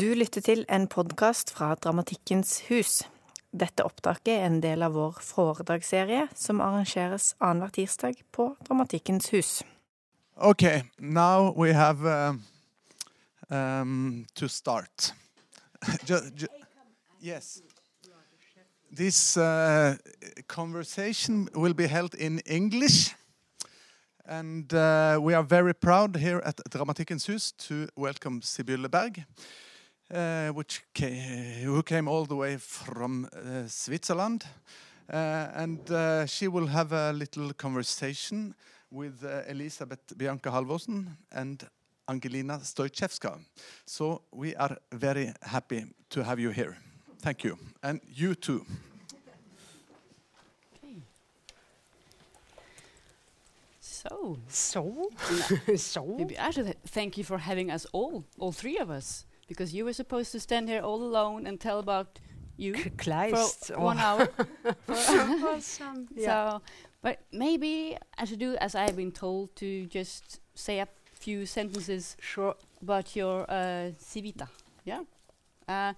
Du lytter til en podkast fra Dramatikkens hus. Dette opptaket er en del av vår foredragsserie som arrangeres annenhver tirsdag på Dramatikkens hus. Okay, now we have uh, um, to start. Ju- ju- yes. This uh, conversation will be held in English. And uh, we are very proud here at Dramatikkens Hus to welcome Sibylle Berg, uh, which ca- who came all the way from uh, Switzerland. Uh, and uh, she will have a little conversation with uh, Elisabeth Bianca Halvorsen and Angelina Stoichevska. So we are very happy to have you here. Thank you. And you too. So, So? so? maybe I should thank you for having us all, all three of us, because you were supposed to stand here all alone and tell about you K- for Kleist. one hour. For- or some- yeah. So, but maybe I should do as I've been told to just say a few sentences Sure. about your uh, civita. Yeah. Uh,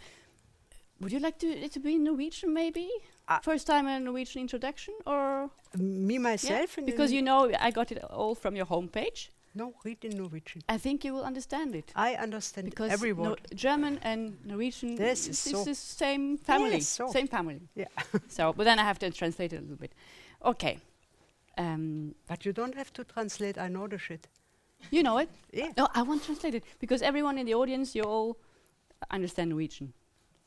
would you like to it to be in Norwegian, maybe? Uh, First time a Norwegian introduction, or Me, myself? in because you know I got it all from your homepage. No, read in Norwegian. I think you will understand it. I understand because every No- German and Norwegian This is is so- the same family. Yes, so. Same family. Yeah. so, but then I have to translate it a little bit. Okay. Um, But you don't have to translate, I know the shit. you know it. Yeah. No, I won't translate it because everyone in the audience, you all understand Norwegian,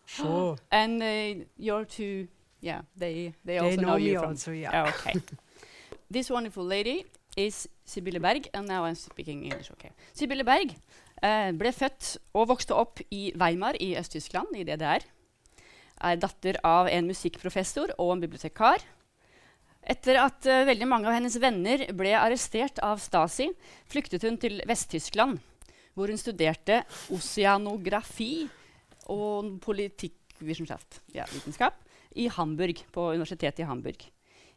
Sure. and uh, your two, yeah, they they, they also know, me you from. also, yeah. Oh, okay. this wonderful lady is Sibylle Berg, and now speaking English. Okay. Sibylle Berg eh, ble født og vokste opp i Weimar i Øst-Tyskland, i DDR. Er datter av en musikkprofessor og en bibliotekar. Etter at uh, veldig mange av hennes venner ble arrestert av Stasi, flyktet hun til Vest-Tyskland, hvor hun studerte oseanografi og politikkvitenskap ja, i Hamburg, på universitetet i Hamburg.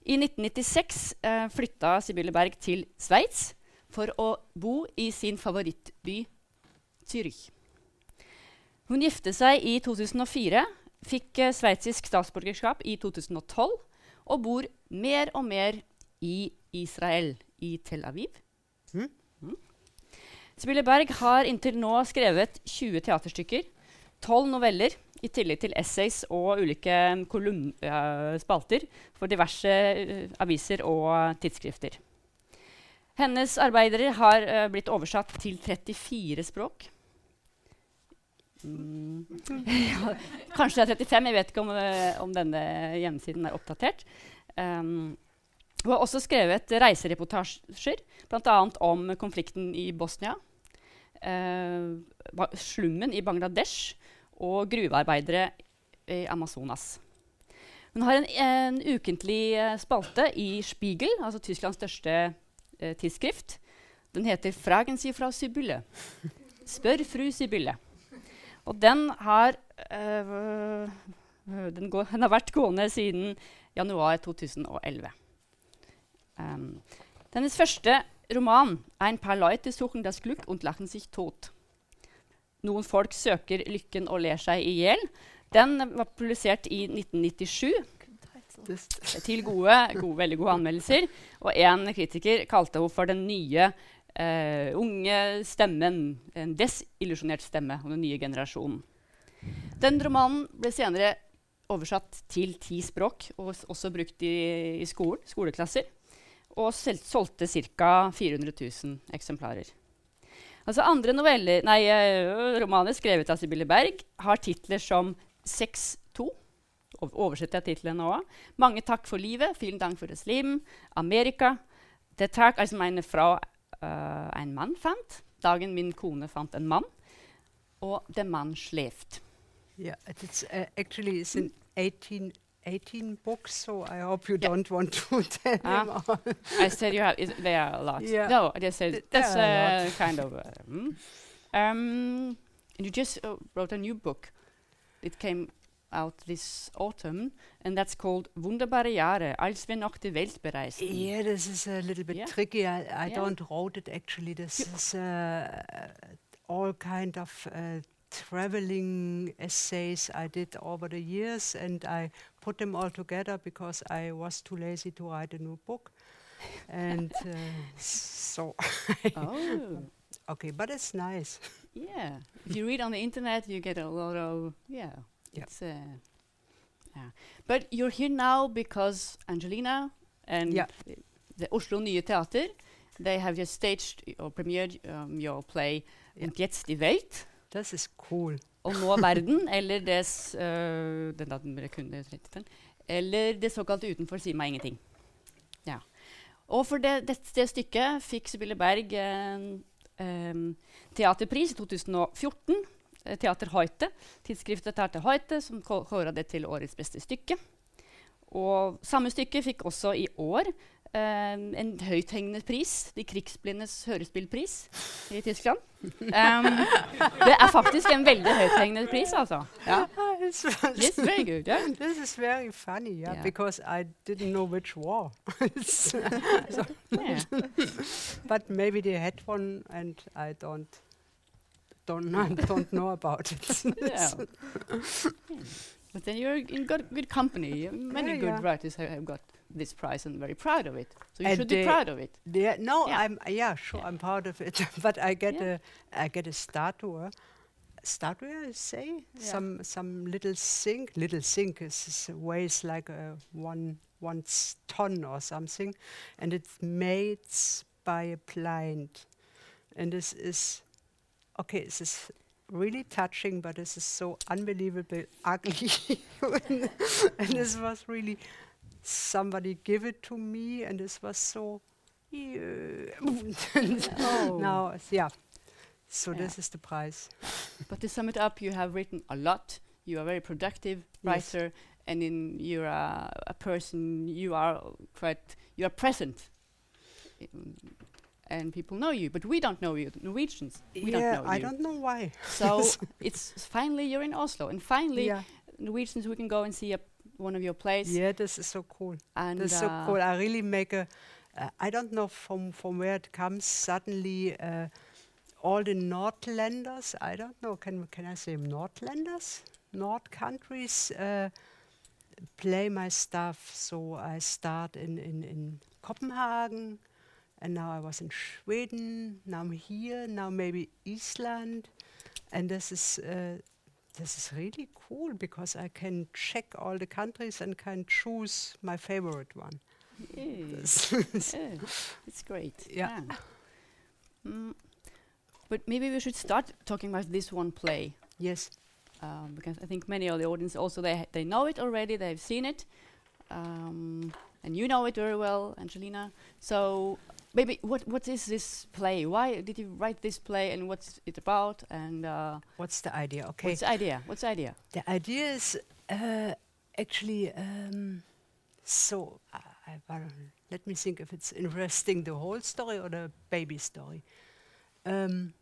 I 1996 eh, flytta Sibylle Berg til Sveits for å bo i sin favorittby Zürich. Hun gifte seg i 2004, fikk eh, sveitsisk statsborgerskap i 2012 og bor mer og mer i Israel, i Tel Aviv. Mm. Mm. Sibylle Berg har inntil nå skrevet 20 teaterstykker, 12 noveller, i tillegg til essays og ulike eh, spalter for diverse eh, aviser og tidsskrifter. Hennes arbeider har eh, blitt oversatt til 34 språk. Mm. kanskje det er 35, jeg vet ikke om, eh, om denne hjemmesiden er oppdatert. Um, hun har også skrevet reisereportasjer, bl.a. om konflikten i Bosnia, uh, slummen i Bangladesh og gruvearbeidere i Amazonas. Hun har en, en ukentlig eh, spalte i Spiegel, altså Tysklands største eh, tidsskrift. Den heter 'Fragen Sie fra Sibylle'. Spør fru Sibylle. Og den har, øh, den, går, den har vært gående siden januar 2011. Um, hennes første roman, 'Ein paar Leute suchen das Glück und lachen sich tot'. Noen folk søker lykken og ler seg i hjel. Den var publisert i 1997 til gode, gode, veldig gode anmeldelser. Og en kritiker kalte henne for den nye eh, unge stemmen. En desillusjonert stemme om den nye generasjonen. Den romanen ble senere oversatt til ti språk og også brukt i, i skolen, skoleklasser. Og solgte ca. 400 000 eksemplarer. Altså andre noveller, nei, eh, romaner skrevet av Sibylle Berg har titler som 6-2 Ov- oversetter jeg titlene òg. Mange takk for livet, vielen Dank for das Leben, Amerika, Der Tag, als meine Frau uh, einen Mann fant', dagen min kone fant en mann, og Der Mann schläft. Yeah, it- it's uh, actually it's 18, 18 books, so I hope you Yeah. don't want to tell Ah. them all. I said you have, is, there are a lot. Yeah. No, I just said Th- that's a uh, kind of. Uh, mm. um, and you just uh, wrote a new book. It came out this autumn, and that's called Wunderbare Jahre, als wir noch die Welt bereisten. Yeah, this is a little bit Yeah. tricky. I, I Yeah. don't wrote it actually. This You- is uh, all kind of uh, traveling essays I did over the years, and I put them all together because I was too lazy to write a new book. and uh, so, oh, okay, but it's nice. yeah. If you read on the internet, you get a lot of yeah. Yep. It's uh, yeah. But you're here now because Angelina and Yeah. the Oslo Nye Teater, they have just staged or premiered um, your play Yeah. Und jetzt die Welt. This is cool. Og nå verden, eller det øh, den da den 35, eller det såkalte utenfor sier meg ingenting. Ja. Og for det, det, det stykket fikk Sibylle Berg en eh, teaterpris i 2014. eh, Teater Hoite, tidsskriftet Teater Hoite, som kå- kåra det til årets beste stykke. Og samme stykke fikk også i år eh, en høythengende pris, De krigsblindes hørespillpris i Tyskland. Um, det er faktisk en veldig høythengende pris, altså. Ja. It's, It's very good. Yeah. this is very funny, yeah, Yeah. because I didn't know which war. It's- so- Yeah. but maybe they had one, and I don't don't know, don't know about it. yeah. But then you're in good, good company. Many Yeah, good yeah. writers have, have got this prize and very proud of it. So you And should be proud of it. Yeah, no, Yeah. I'm yeah, sure, Yeah. I'm proud of it. but I get Yeah. a I get a statue, statue, I say some some little sink, little sink is, is weighs like a one one ton or something, and it's made by a blind, and this is okay. This is really touching, but this is so unbelievably ugly, and this was really somebody give it to me, and this was so. Oh. Now, yeah. So Yeah. this is the prize. But to sum it up, you have written a lot. You are a very productive Yes. writer, and in you're a, a person. You are quite. You are present, and people know you. But we don't know you, Norwegians. We don't yeah, know I you. don't know why. So it's finally you're in Oslo, and finally yeah, Norwegians we can go and see a, one of your plays. yeah, this is so cool. And This is so uh, cool. I really make a. Uh, I don't know from from where it comes. Suddenly, uh, all the Nordlanders. I don't know. Can can I say Nordlanders? Nord countries uh, play my stuff. So I start in in in Copenhagen, and now I was in Sweden. Now I'm here. Now maybe Iceland, and this is. This is really cool because I can check all the countries and can choose my favorite one. yeah. Yeah, it's great. Yeah. Mm. But maybe we should start talking about this one play yes. um, because I think many of the audience also they they know it already. They've seen it, um, and you know it very well, Angelina. So maybe what what is this play? Why did you write this play, and what's it about? And uh, What's the idea? Okay. what's the idea? What's the idea? the idea is uh, actually um, so. I, I, let me think if it's interesting the whole story or the baby story. Um,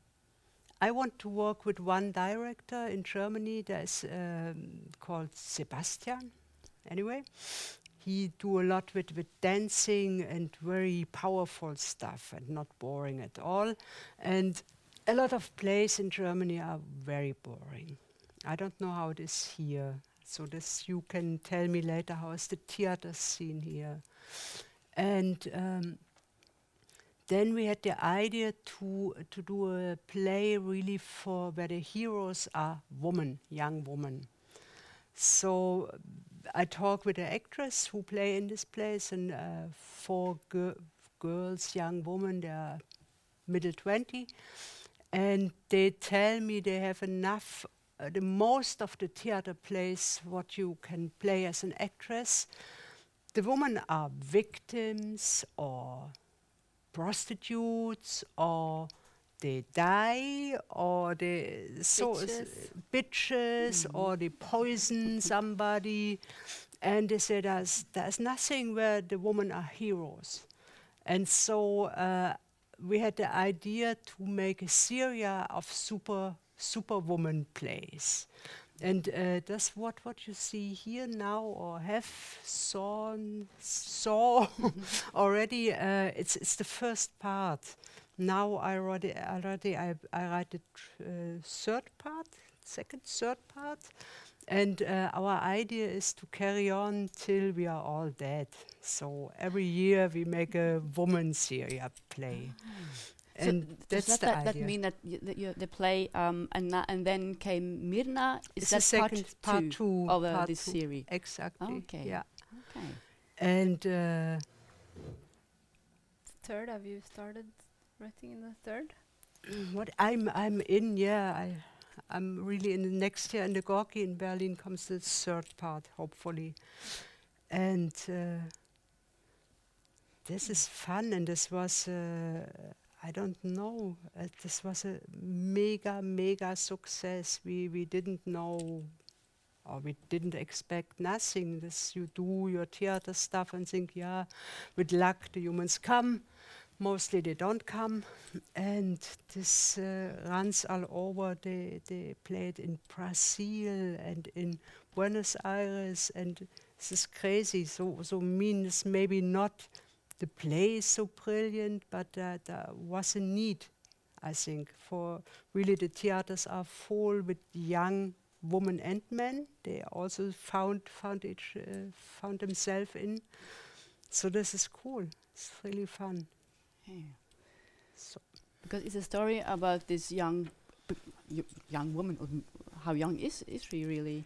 I want to work with one director in Germany that's um, called Sebastian. Anyway, he do a lot with, with dancing and very powerful stuff and not boring at all. And a lot of plays in Germany are very boring. I don't know how it is here. So this you can tell me later how is the theater scene here. And um, then we had the idea to to do a play really for where the heroes are women, young women. So I talk with the actress who play in this place and uh, four gir- girls, young women, they are middle 20, and they tell me they have enough. Uh, the most of the theater plays what you can play as an actress. The women are victims or prostitutes or they die or they so Bitches. bitches or they poison somebody and they say there's there's nothing where the women are heroes. And so uh, we had the idea to make a series of super superwoman plays. And uh, that's what what you see here now or have saw saw already uh, it's it's the first part now I already already I, I write the tr- uh, third part second, third part. And uh, our idea is to carry on till we are all dead. So every year we make a woman Syria play. So And does that's that, the that, that idea. mean that, y- that you, they play um, and, na- and then came Mirna? Is It's that the second part, part two of uh, part this two. series? Exactly. Okay. Yeah. Okay. And uh, Third, have you started writing in the third? what I'm I'm in, yeah, I I'm really in the next year in the Gorki in Berlin comes the third part, hopefully. And uh, this is fun and this was uh, I don't know. Uh, this was a mega, mega success. We we didn't know or we didn't expect nothing. This you do your theater stuff and think, yeah, with luck the humans come. Mostly they don't come, and this uh, runs all over. They they played in Brazil and in Buenos Aires, and this is crazy. So so means maybe not the play is so brilliant, but uh, there was a need, I think, for really the theaters are full with young women and men. They also found found each uh, found themselves in. So this is cool. It's really fun. Yeah. So Because it's a story about this young young woman. How young is is she really?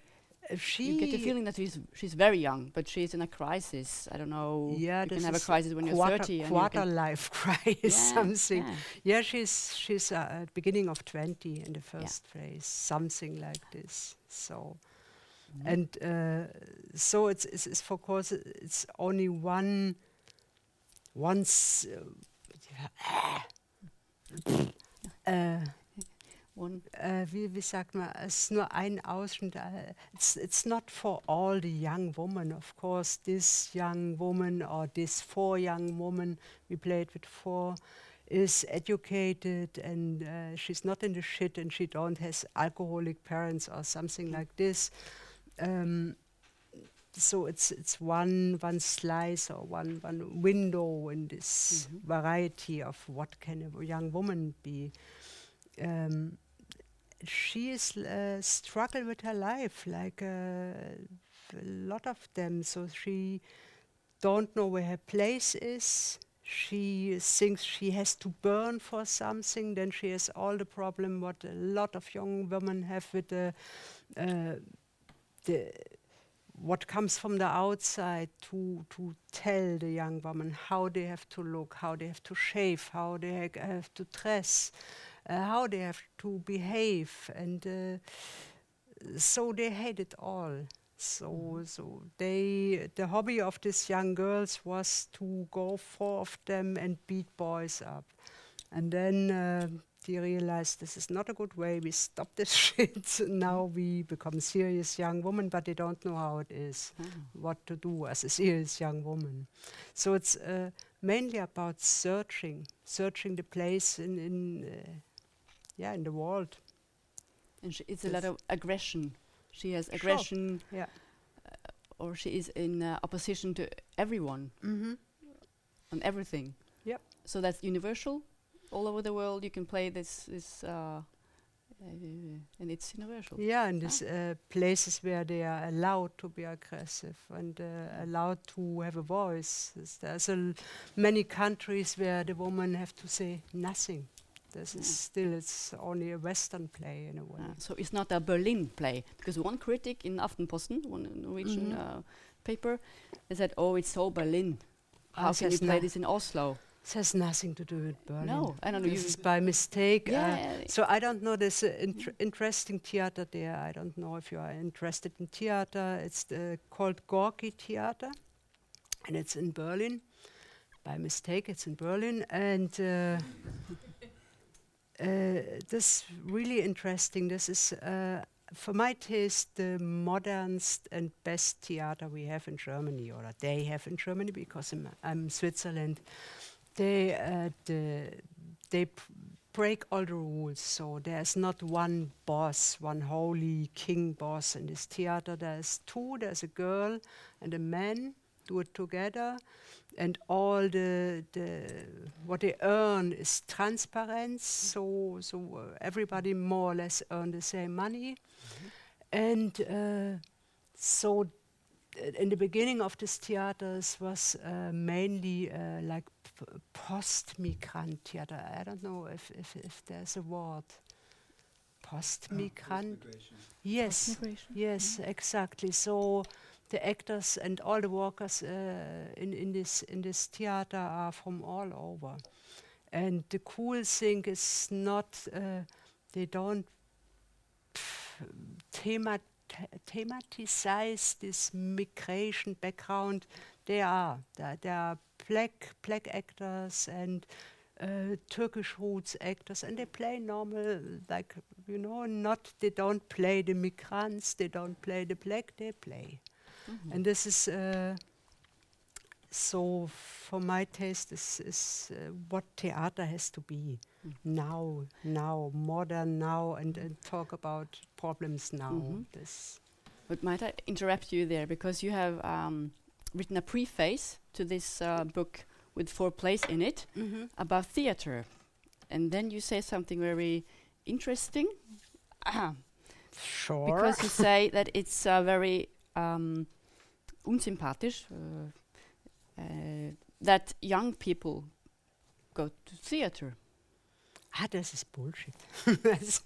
uh, she you get the feeling that she's she's very young, but she's in a crisis. I don't know. Yeah, you can have a crisis when you're quarter, 30 and you life crisis Yeah, something. yeah. Yeah, she's she's uh, at beginning of twenty in the first phase, something like this. So, Mhm. and uh, so it's, it's it's of course it's only one once. Uh, One äh, wie, wie sagt man, es ist nur ein Ausschnitt. äh, It's, it's not for all the young women, of course. This young woman or this four young women, we played with four, is educated and uh, she's not in the shit and she don't has alcoholic parents or something like this. Um, so it's it's one one slice or one one window in this Mhm. variety of what can a young woman be. Um, she is uh, struggle with her life like uh, a lot of them. So she don't know where her place is. She thinks she has to burn for something. Then she has all the problem what a lot of young women have with the uh, the what comes from the outside to to tell the young woman how they have to look, how they have to shave, how they ha- have to dress, uh, how they have to behave, and uh, so they hate it all. So so they the hobby of these young girls was to go four of them and beat boys up, and then. Uh, they realized this is not a good way. We stop this shit. now we become serious young women, but they don't know how it is ah. what to do as a serious young woman. So it's uh, mainly about searching, searching the place in, in uh, yeah, in the world. and it's a lot of aggression. She has Sure. aggression, Yeah. or she is in uh, opposition to everyone Mm-hmm. and everything. Yep. So that's universal, all over the world. You can play this, this, uh, uh, and it's universal. Yeah, and these uh, places where they are allowed to be aggressive and uh, allowed to have a voice. There's- There's a l- many countries where the women have to say nothing. This is still it's only a Western play in a way. So it's not a Berlin play because one critic in Aftenposten, one Norwegian Mhm. uh, paper, said, "Oh, it's so Berlin. How can you play this in Oslo?" This has nothing to do with Berlin. No, I don't know. This You, is by mistake. uh, yeah, So I don't know. There's an inter- interesting theater there. I don't know if you are interested in theater. It's uh, called Gorki Theater, and it's in Berlin. By mistake, it's in Berlin, and uh, uh, this really interesting. This is, uh, for my taste, the modernest and best theater we have in Germany, or they have in Germany, because I'm, I'm Switzerland. They uh, the, they break all the rules. So there's not one boss, one holy king boss in this theater. There's two. There's a girl and a man do it together, and all the the what they earn is transparent. So so uh, everybody more or less earn the same money, and uh, so in the beginning of this theaters was uh, mainly uh, like post-migrant theater. I don't know if, if, if there's a word. Post-migrant. yes, Migration. yes, exactly. So the actors and all the workers uh, in, in this in this theater are from all over. And the cool thing is not uh, they don't themat thematize this migration background. They are there, there are black black actors and uh, Turkish roots actors, and they play normal, like you know, not they don't play the migrants, they don't play the black, they play, and this is. Uh, so, for my taste, this is uh, what theater has to be now, now, modern now, and, and talk about problems now. Mhm. This But might I interrupt you there because you have um, written a preface to this uh, book with four plays in it about theater, and then you say something very interesting. Sure. because you say that it's uh, very um, unsympathisch uh, that young people go to theater. ah, this is bullshit. this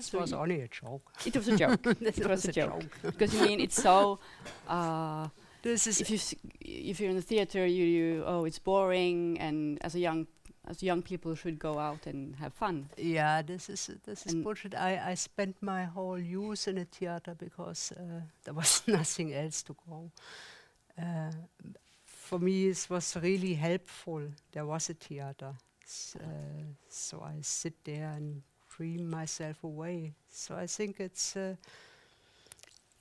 So was only a joke. It was a joke It was a joke. because you mean it's so. Uh, This is if you s- if you're in the theater, you, you oh it's boring, and as a young as young people should go out and have fun. Yeah, this is this is bullshit. I, I spent my whole youth in a theater because uh, there was nothing else to go. Uh, for me, it was really helpful. There was a theater, uh, so I sit there and dream myself away. So I think it's uh,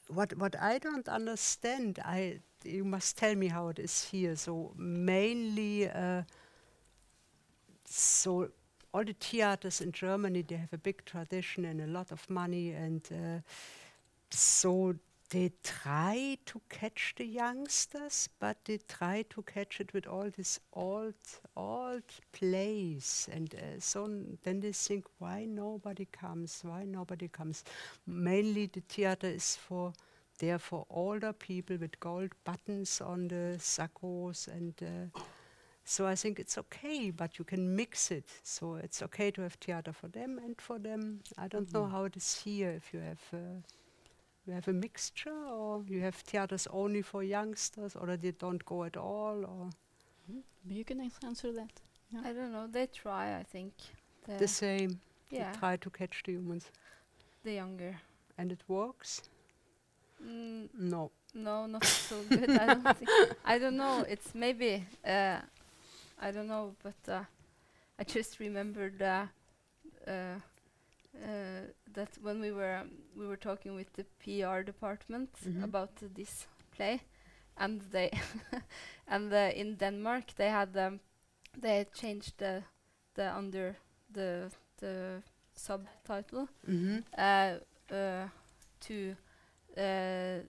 what what I don't understand. I you must tell me how it is here. So mainly. Uh, so all the theaters in Germany they have a big tradition and a lot of money and uh, so they try to catch the youngsters but they try to catch it with all this old old plays and uh, so n- then they think why nobody comes why nobody comes mainly the theater is for there for older people with gold buttons on the saccos and uh, so I think it's okay, but you can mix it. So it's okay to have theater for them and for them. I don't know how it is here. If you have uh, you have a mixture, or you have theaters only for youngsters, or they don't go at all, or But you can answer that. I don't know. They try, I think. The, the same. yeah, They try to catch the humans, the younger. and it works. Mm, No. no, not so good. I don't think. I don't know. It's maybe. Uh, I don't know, but uh, I just remembered uh, uh, that when we were um, we were talking with the PR department Mhm. about uh, this play, and they and uh, in Denmark they had um, they had changed the the under the the subtitle Mm-hmm. uh, uh, to uh,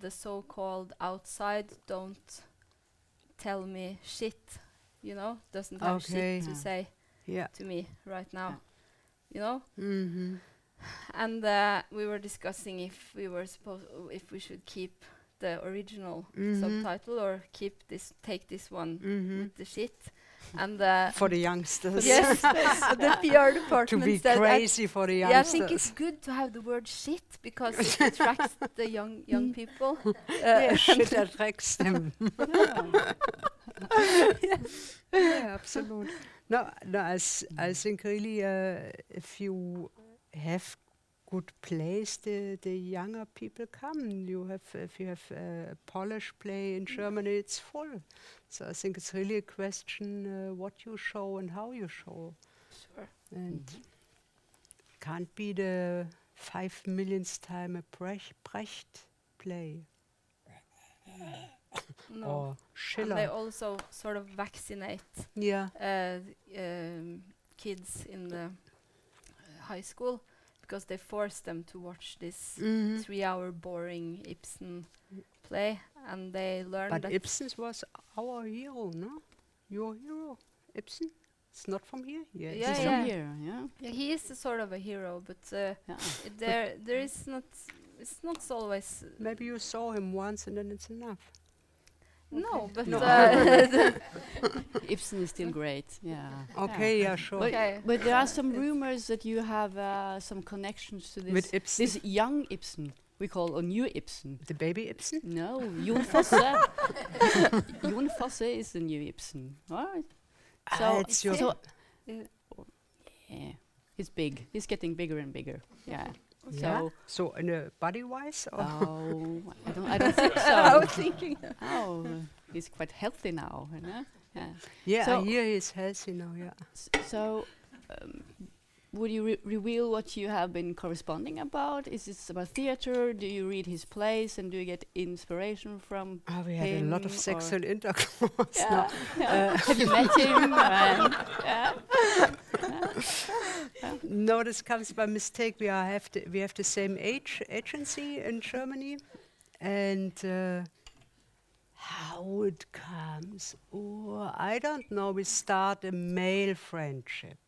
the so-called outside don't tell me shit you know doesn't have Okay. shit to say Yeah. to me right now Yeah. You know Mm-hmm. and uh, we were discussing if we were supposed if we should keep the original Mhm. subtitle or keep this take this one Mm-hmm. with the shit and uh, For the youngsters. yes the PR department to department be said crazy for the youngsters. Yeah, I think it's good to have the word shit because it attracts the young young people. Uh, yeah, shit attracts them. yeah, absolutely. No, no, I, I think really uh, if you have good plays, the, the younger people come. You have if you have uh, a Polish play in Germany, it's full. So I think it's really a question uh, what you show and how you show, Sure. and can't be the five millionth time a Brecht, Brecht play No. or And they also sort of vaccinate yeah. uh, um, kids in the uh, high school because they force them to watch this Mhm. three-hour boring Ibsen play, and they learn. But that Ibsen was our hero, no? Your hero, Ibsen. It's not from here. Yes. Yeah, He's yeah. from here, yeah. yeah, he is a sort of a hero, but uh, yeah. there there is not it's not always Maybe you saw him once and then it's enough. No, but No. uh, Ibsen is still great, yeah. Okay, yeah, sure. But, Okay. but there are some rumors that you have uh, some connections to this With Ibsen, this young Ibsen. We call a new Ibsen. the baby Ibsen. No, Jon Fosse. Jon Fosse is the new Ibsen. All right. So, Ah, it's your so Yeah. yeah, he's big. He's getting bigger and bigger. Yeah. Yeah. So, So, in a body wise, or oh, I don't, I don't think so. I was thinking. Oh, he's quite healthy now, you know? Yeah. yeah, so- I hear he's healthy now. Yeah. S- so, um, would you re- reveal what you have been corresponding about? Is this about theater? Do you read his plays and do you get inspiration from? Ah, we had a lot of sexual intercourse. Yeah. no. yeah. have you met him? Yeah. No, this comes by mistake. We are have the, we have the same age agency in Germany, and uh, how it comes, oh, I don't know. We start a male friendship,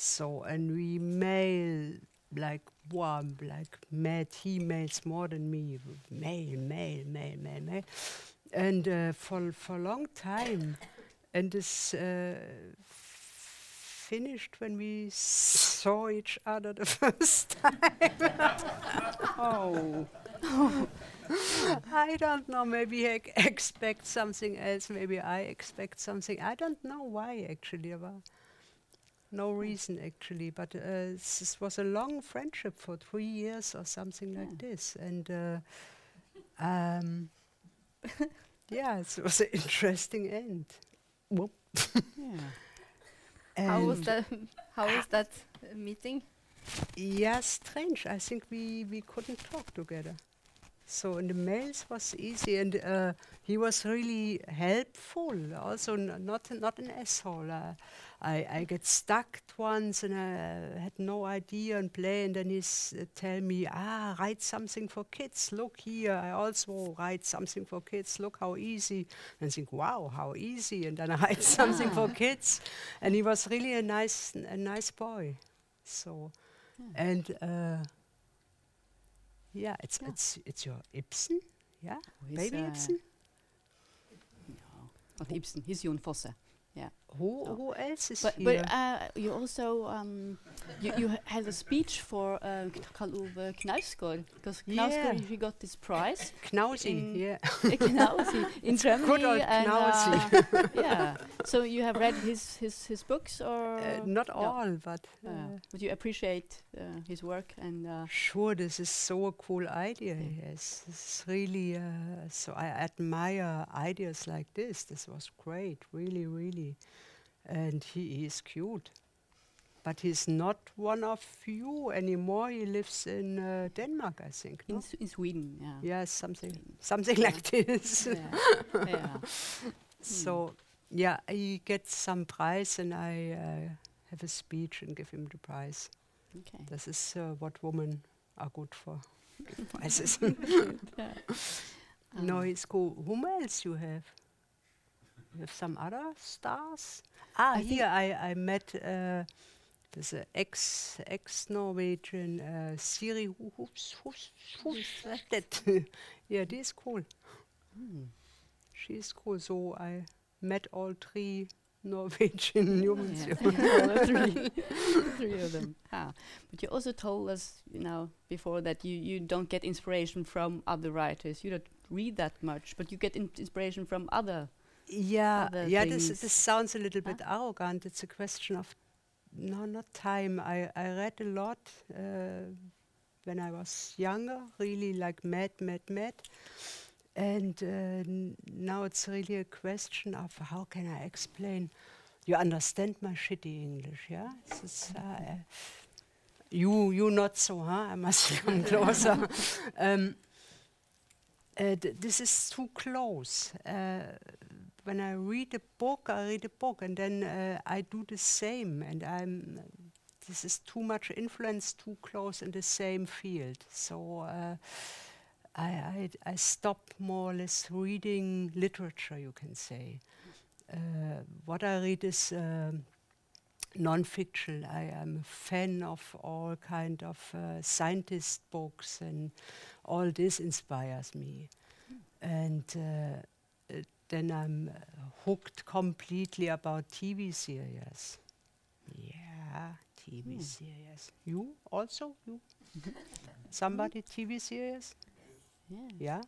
so and we mail like one, like mad. He mails more than me. Mail, mail, mail, mail, mail, and uh, for for a long time, and this. Uh, finished when we saw each other the first time. Oh. I don't know. Maybe ex- expect something else. Maybe I expect something. I don't know why actually. About no reason actually. But uh, this was a long friendship for three years or something like this. And uh, um, yeah, it was an interesting end. Whoop. Yeah. How was that? How was that uh, meeting? Yeah, strange. I think we, we couldn't talk together. So in the mails was easy, and uh, he was really helpful. Also, n- not not an asshole. Uh, I I get stuck once, and I had no idea and play, and then he's uh, tell me, ah, write something for kids. Look here, I also write something for kids. Look how easy. And I think, wow, how easy. And then I write something for kids, and he was really a nice a nice boy. So. And uh, yeah, it's Yeah. it's it's your Ibsen, yeah, He's, baby uh, Ibsen. No, not Ibsen. He's Jon Fosse. Who no. who else is But here? but uh, you also um, you you had a speech for uh, Karl Ove Knausgård because Knausgård Yeah. he got this prize Knausi, yeah, Knausi in Germany. good old and, Knausi. uh, yeah. So you have read his his his books or uh, not no. all, but uh, would you appreciate uh, his work and uh, sure, this is so a cool idea. Mm. Yes, it's really. Uh, so I admire ideas like this. This was great, really, really, and he is cute. But he's not one of you anymore. He lives in uh, Denmark, I think. in, No? S- in Sweden? Yeah. Yes, something something Yeah. like this. yeah. yeah. So yeah, he gets some prize, and I uh, have a speech and give him the prize. Okay. This is uh, what women are good for. prizes. yeah. no, it's cool. Whom else you have? Have some other stars? Ah, I here I I met. Uh, there's an ex ex Norwegian uh, Siri Hu- Hus- Hus- Hustvedt. yeah, this is cool. hmm. She's cool. So I met all three Norwegian humans. Yeah. All three, three of them. Ah. But you also told us, you know, before that you, you don't get inspiration from other writers. You don't read that much, but you get in inspiration from other. Yeah, yeah. This things. this sounds a little bit arrogant. It's a question of no, not time. I I read a lot uh, when I was younger, really like mad, mad, mad. And uh, now it's really a question of how can I explain? You understand my shitty English, yeah? This is, uh, you you not so, huh? I must come closer. um, uh, th- this is too close. Uh, when I read a book, I read a book, and then uh, I do the same, and I'm. this is too much influence, too close in the same field. So uh, I, I, I stopped more or less reading literature, you can say. Uh, what I read is um, non-fiction. I am a fan of all kind of uh, scientist books, and all this inspires me. And uh, uh, then I'm uh, hooked completely about TV series. Yeah, TV Hmm. series. You also? You? Somebody TV series? Yeah. Yeah.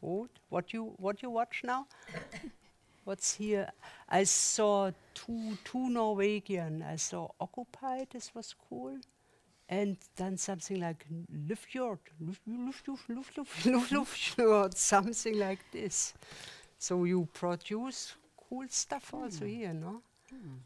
Good. What you what you watch now? What's here? I saw two two Norwegian. I saw Occupied. This was cool. And then something like Luftjord, Luft, Luft, Luft, Luft, Luft, Luft, Luftjord, something like this. So you produce cool stuff also here, no? Hmm.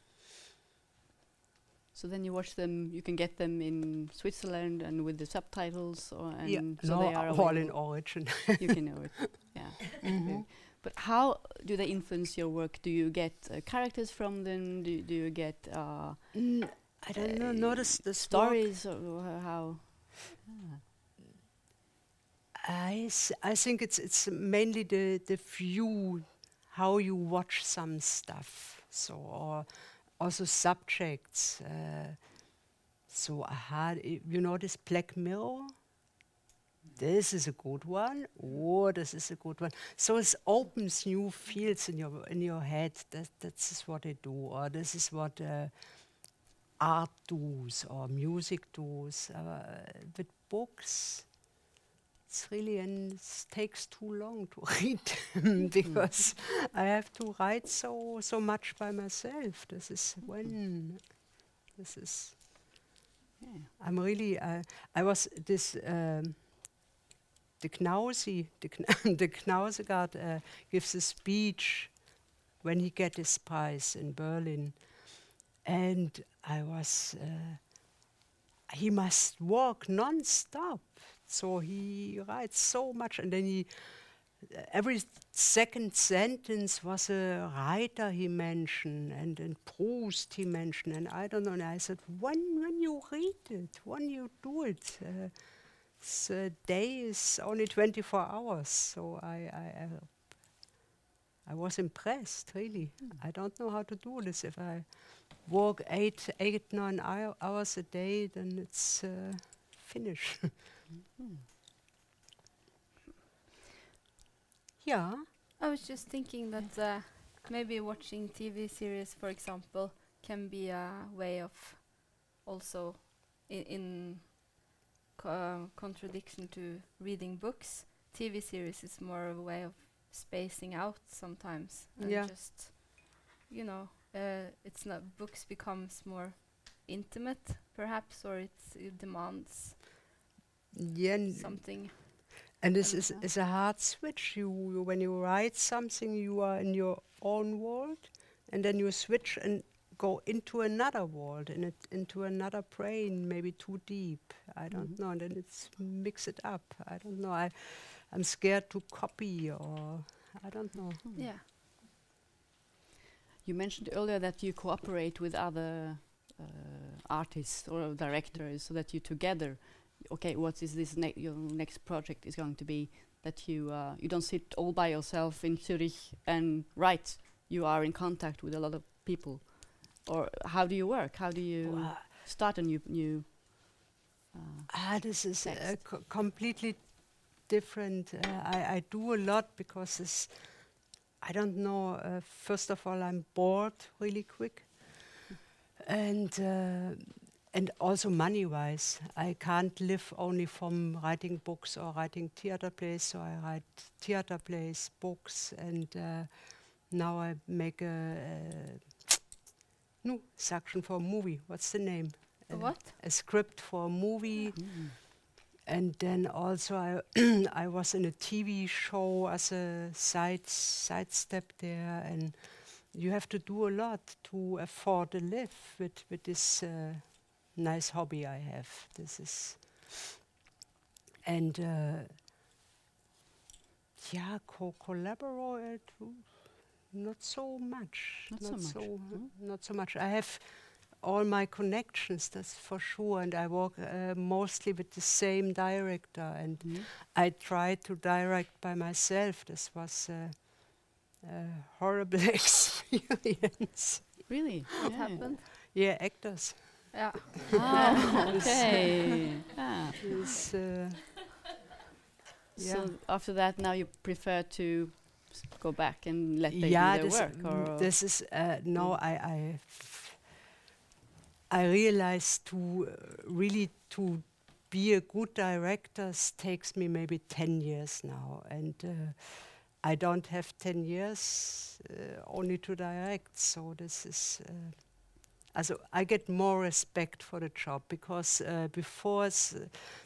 So then you watch them. You can get them in Switzerland and with the subtitles, or and yeah, so no, they are all in available. origin. you can know it. Yeah. Mhm. But how do they influence your work? Do you get uh, characters from them? Do, do you get uh, Mm, I don't know. Uh, Notice the stories or wha- how? Ah. I, I think it's it's mainly the the view, how you watch some stuff. So or also subjects. Uh, so I had you know this Black Mirror. This is a good one. Oh, this is a good one. So it opens new fields in your in your head. That this is what they do, or this is what uh, art does, or music does. Uh, with books, it's really and it takes too long to read them because I have to write so so much by myself. This is when this is. Yeah. I'm really. Uh, I was this. Um, the Knausi, the, Kna the Knausegard uh, gives a speech when he get his prize in Berlin, and I was. Uh, he must walk non-stop, so he writes so much, and then he. Every second sentence was a writer he mentioned, and, and Proust he mentioned, and I don't know. And I said, when when you read it, when you do it, uh, s- a day is only 24 hours. So I, I, I, was impressed, really. I don't know how to do this. If I work eight, eight, nine hours a day, then it's uh, finished. yeah. I was just thinking that uh, maybe watching TV series, for example, can be a way of also in, in co- contradiction to reading books. TV series is more of a way of spacing out sometimes and Yeah. just you know uh, it's not books becomes more intimate perhaps or it's, it demands Yeah, something and this is, is a hard switch. You, you when you write something, you are in your own world, and then you switch and go into another world, and it, into another brain, maybe too deep. I don't Mhm. know. And then it's mix it up. I don't know. I, I'm scared to copy, or I don't know. yeah You mentioned earlier that you cooperate with other uh, artists or directors, so that you together. Okay, what is this ne- your next project is going to be? That you uh, you don't sit all by yourself in Zurich and write. You are in contact with a lot of people, or how do you work? How do you Wow. start a new new? Uh, Ah, this is uh, co- completely different. Uh, I, I do a lot because this, I don't know. Uh, first of all, I'm bored really quick, and uh, and also money-wise, I can't live only from writing books or writing theater plays. So I write theater plays, books, and uh, now I make a, a no section for a movie. What's the name? A what a script for a movie, mm. and then also I I was in a TV show as a side side step there, and you have to do a lot to afford to live with with this uh, nice hobby I have. This is and uh, yeah, co- collaborate. Not so much. Not so much, So no? Not so much. I have all my connections, that's for sure. And I work uh, mostly with the same director, and Mhm. I try to direct by myself. This was a, a horrible experience. Really? What yeah. happened? yeah, actors. Yeah. Ah, okay. Ah. Is, uh, So after that, now you prefer to go back and let them yeah, do their work, mm, or this is uh, no. I I I realize to uh, really to be a good director takes me maybe ten years now, and uh, I don't have ten years uh, only to direct. So this is. Also I get more respect for the job because uh, before, s-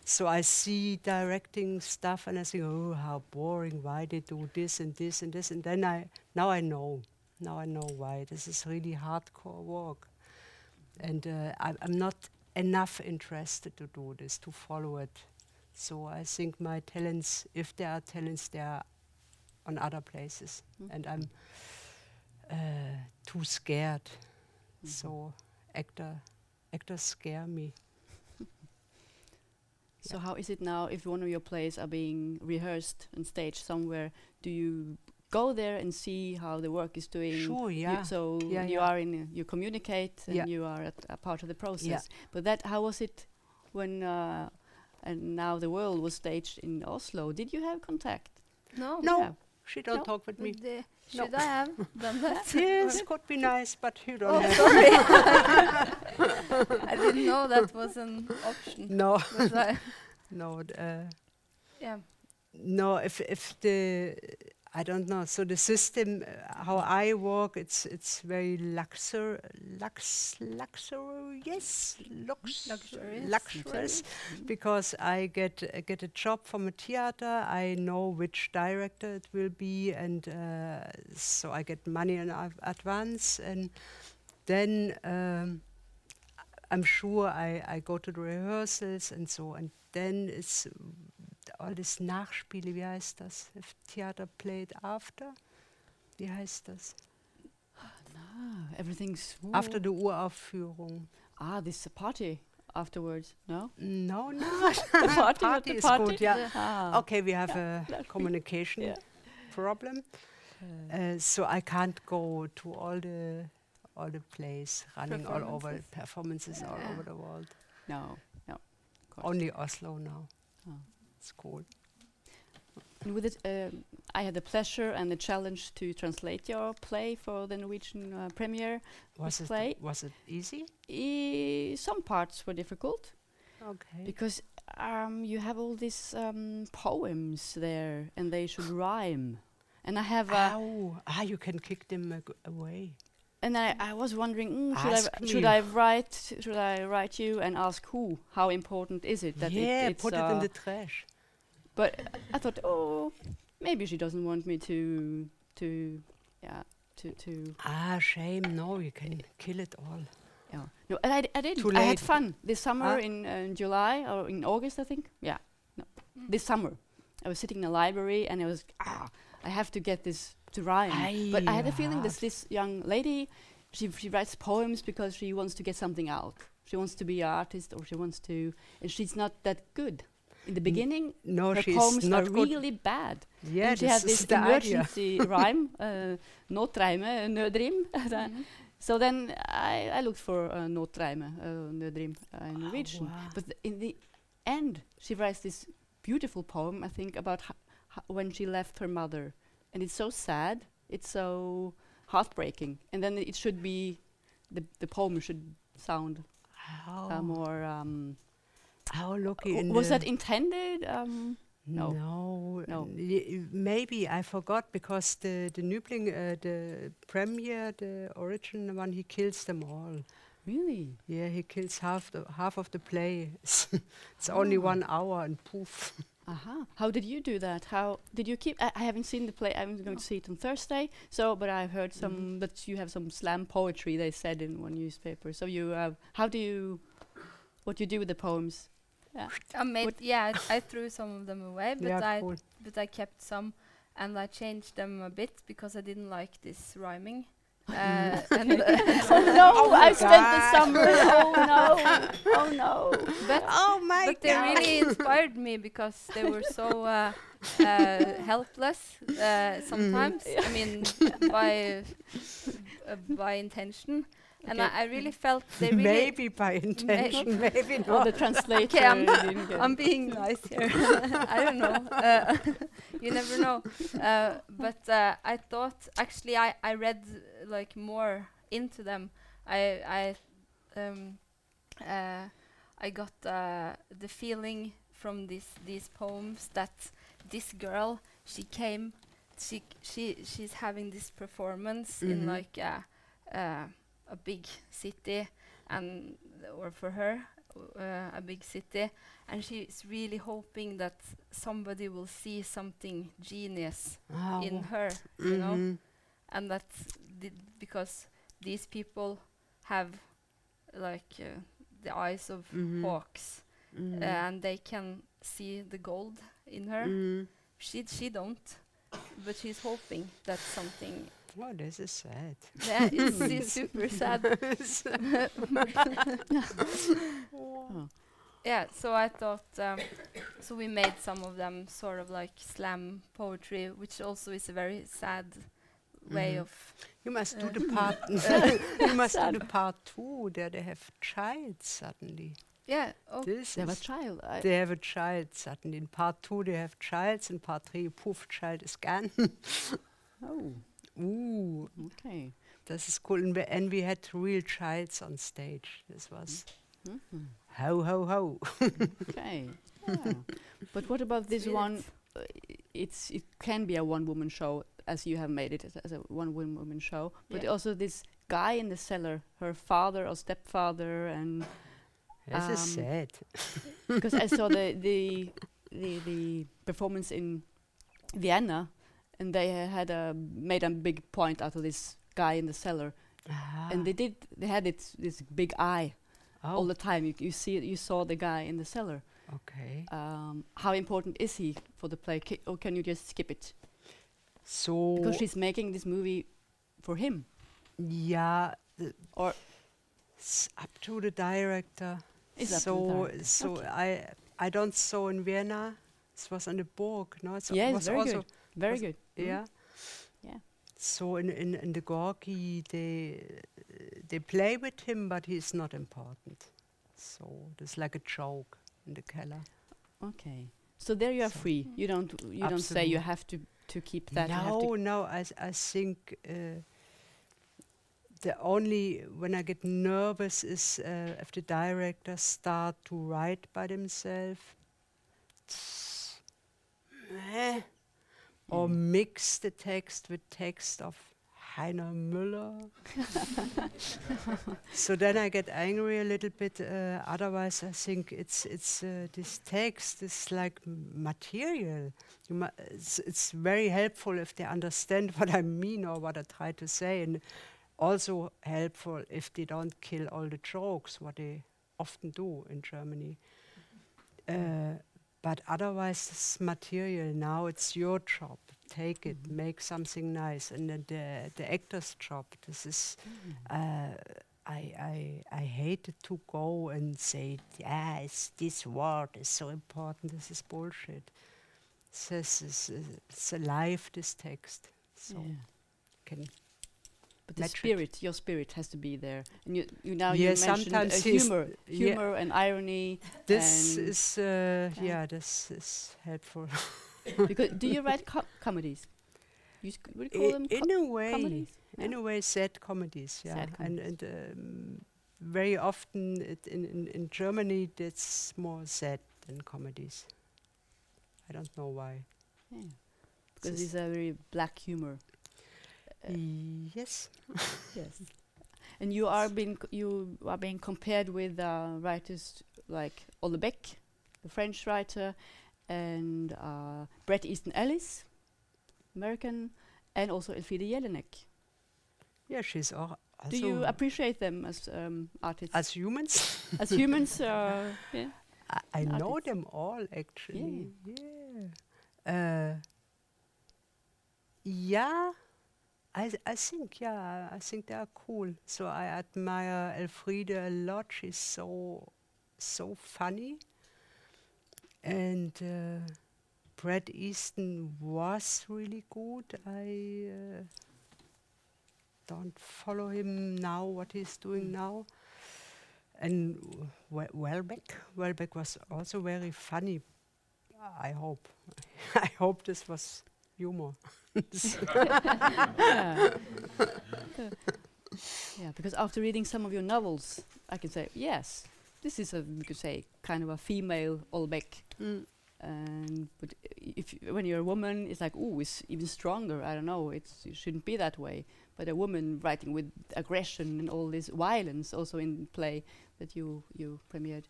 so I see directing stuff and I think, oh, how boring! Why they do this and this and this, and then I now I know, now I know why. This is really hardcore work, and uh, I, I'm not enough interested to do this to follow it. So I think my talents, if there are talents, they are on other places, Mm. and I'm uh, too scared. Mhm. So actor actors scare me. So how is it now if one of your plays are being rehearsed and staged somewhere? Do you go there and see how the work is doing? Sure, You- yeah. so Yeah, you yeah. are in, a- you communicate and Yeah. you are at a part of the process. But that, how was it when, uh, and now the world was staged in Oslo? Did you have contact? No. No, Yeah. she don't No. talk with me. Would they- No. should I have done that? yes, could be nice, but you don't Oh, have. sorry. I didn't know that was an option. No, no, uh, yeah. no. If if the I don't know. So the system, uh, how I work, it's it's very luxur, lux, luxurious, lux, Luxurious. luxurious, because I get uh, get a job from a theater. I know which director it will be, and uh, so I get money in av- advance, and then um, I'm sure I, I go to the rehearsals and so, and then it's all this Nachspiele, wie heißt das? Theater played after, wie heißt das? Ah, everything's After the Uraufführung. ah, this a party afterwards. No, No, no. the party, Party the is party. good, yeah. Ah. Okay, we have Yeah, a communication yeah. problem. Uh, so I can't go to all the all the plays running all over Performances. performances all Yeah. over the world. no, no. Only Oslo now. Oh. It's cool. And with it, um, I had the pleasure and the challenge to translate your play for the Norwegian uh, premiere. Was it play. was it easy? E- some parts were difficult Okay. because um, you have all these um, poems there, and they should rhyme. And I have, a, Ow. Ah, you can kick them ag- away. And I, I was wondering, mm, should, I, should. I write, should I write you and ask who? How important is it that yeah, it, it's put it uh, in the trash. But I thought, oh, maybe she doesn't want me to, to, yeah, to, to, Ah, shame. No, you can kill it all. yeah. No, and I, d- I didn't. Too I had fun this summer Ah. in, uh, in July or in August, I think. Yeah, no, this summer. I was sitting in the library and I was, ah, I have to get this to rhyme. but I had a feeling that this young lady, she she writes poems because she wants to get something out. She wants to be an artist or she wants to, and she's not that good. In the beginning, No, her poems not are really bad. Yeah, and she is this emergency rhyme, uh, nåtreime, nødrim. Mhm. so then I, I looked for uh, nåtreime, uh, nødrim uh, in Norwegian. wow. But th- in the end, she writes this beautiful poem, I think, about when she left her mother. And it's so sad, it's so heartbreaking. And then it should be, the, the poem should sound How, uh, more. Um, how lucky. was that intended? Um, No. No, No. y- maybe I forgot because the the Nübling, uh, the premiere, the original one, he kills them all. really? Yeah, he kills half the half of the play. it's only Ah. one hour and poof. Aha. How did you do that? How did you keep? I, I haven't seen the play. I'm going to see it on Thursday. So, but I've heard some Mhm. that you have some slam poetry. They said in one newspaper. So you have. How do you? What do you do with the poems? Yeah. I made What- yeah, I, I threw some of them away, but yeah, I cool. but I kept some and I changed them a bit because I didn't like this rhyming. Uh, and, Oh no! I spent the summer. Oh no! Oh no! but Oh my but they really inspired me because they were so uh, uh, helpless uh, sometimes. I mean, by uh, by intention, and I, I really felt they really. maybe by intention, maybe Oh, not. the translator. Okay, I'm, I'm being nice here. I don't know. Uh, you never know. Uh, but uh, I thought actually I, I read like more into them. I I um, uh, I got uh, the feeling from these these poems that this girl she came she she she's having this performance in Mhm. like a, uh, a big city and or for her uh, a big city and she's really hoping that somebody will see something genius in her you know Mhm. and that's the, because these people have like uh, the eyes of Mhm. hawks Mhm. uh, and they can see the gold in her Mhm. she she don't but she's hoping that something Oh, this is sad. yeah it's, it's super sad yeah so i thought um, so we made some of them sort of like slam poetry which also is a very sad way Mhm. of You must do Uh, the part. you must do the part two. There they have child suddenly. yeah oh This They have a child. I, They have a child suddenly. In part two they have childs. In part three, poof, child is gone. oh, Ooh, okay. this is cool. And we, and we had real childs on stage. This was Mhm. ho ho ho. Okay. Yeah. But what about this Sweet. one? Uh, it's it can be a one woman show as you have made it as, as a one woman show, but Yeah. also this guy in the cellar, her father or stepfather, and This is Um, sad. because I saw the, the the the performance in Vienna, and they had a made a big point out of this guy in the cellar, Ah. and they did they had it this big eye oh, all the time. You, you see you saw the guy in the cellar. okay. Um, how important is he for the play, Ca- or can you just skip it? So Because she's making this movie for him. yeah, Or- it's up to the director. It's up to the so director. so Okay. I I don't saw in Vienna. It was on the Burg. No, it's was very good. Very good. Yeah. Yeah. So in, in, in the Gorky, they they play with him, but he's not important. So it's like a joke in the keller. Okay. So there you are So- free. You don't you don't say you have to to keep that. you have no, I no. I s- I think uh, the only when I get nervous is uh, if the directors start to write by themselves. Or Mm. mix the text with text of Heiner Müller. so then I get angry a little bit. Uh, otherwise, I think it's it's uh, this text is like material. It's, it's very helpful if they understand what I mean or what I try to say, and also helpful if they don't kill all the jokes, what they often do in Germany. Uh, but otherwise, this material. Now it's your job. Take it, mm-hmm. make something nice, and then the the actor's job. This is. Mm-hmm. Uh, I, I I hate to go and say, yeah, it's, this word is so important. This is bullshit. This is uh, it's alive. This text, so Yeah. can But the it. spirit, your spirit has to be there. And you, you now Yeah, you mentioned sometimes uh, humor, yeah. humor and irony. this And- is uh, yeah. yeah. this is helpful. because do you write co- comedies? You would you call I- them in a way, comedies? in a way, sad comedies, yeah, Sad and and um, very often it, in, in in Germany it's more sad than comedies. I don't know why. Yeah. Because it's a very black humor. Yes. yes. And you are being you are being compared with uh, writers like Houellebecq, the French writer, and uh, Bret Easton Ellis, American, and also Elfriede Jelinek. Yeah, she's al- also Do you appreciate them as um, artists? as humans. as humans? Uh, yeah. I, I know artists. them all actually. Yeah. Uh, yeah. I I think yeah, I think they are cool. So I admire Elfriede a lot. She's so so funny. And uh, Brad Easton was really good. I uh, don't follow him now. What he's doing now. And Houellebecq, Houellebecq was also very funny. I hope. I hope this was humor. yeah. yeah, because after reading some of your novels, I can say yes, this is a you could say kind of a female Houellebecq. Mm. And but if y- when you're a woman, it's like oh, it's even stronger. I don't know. It's it shouldn't be that way. But a woman writing with aggression and all this violence also in play that you you premiered.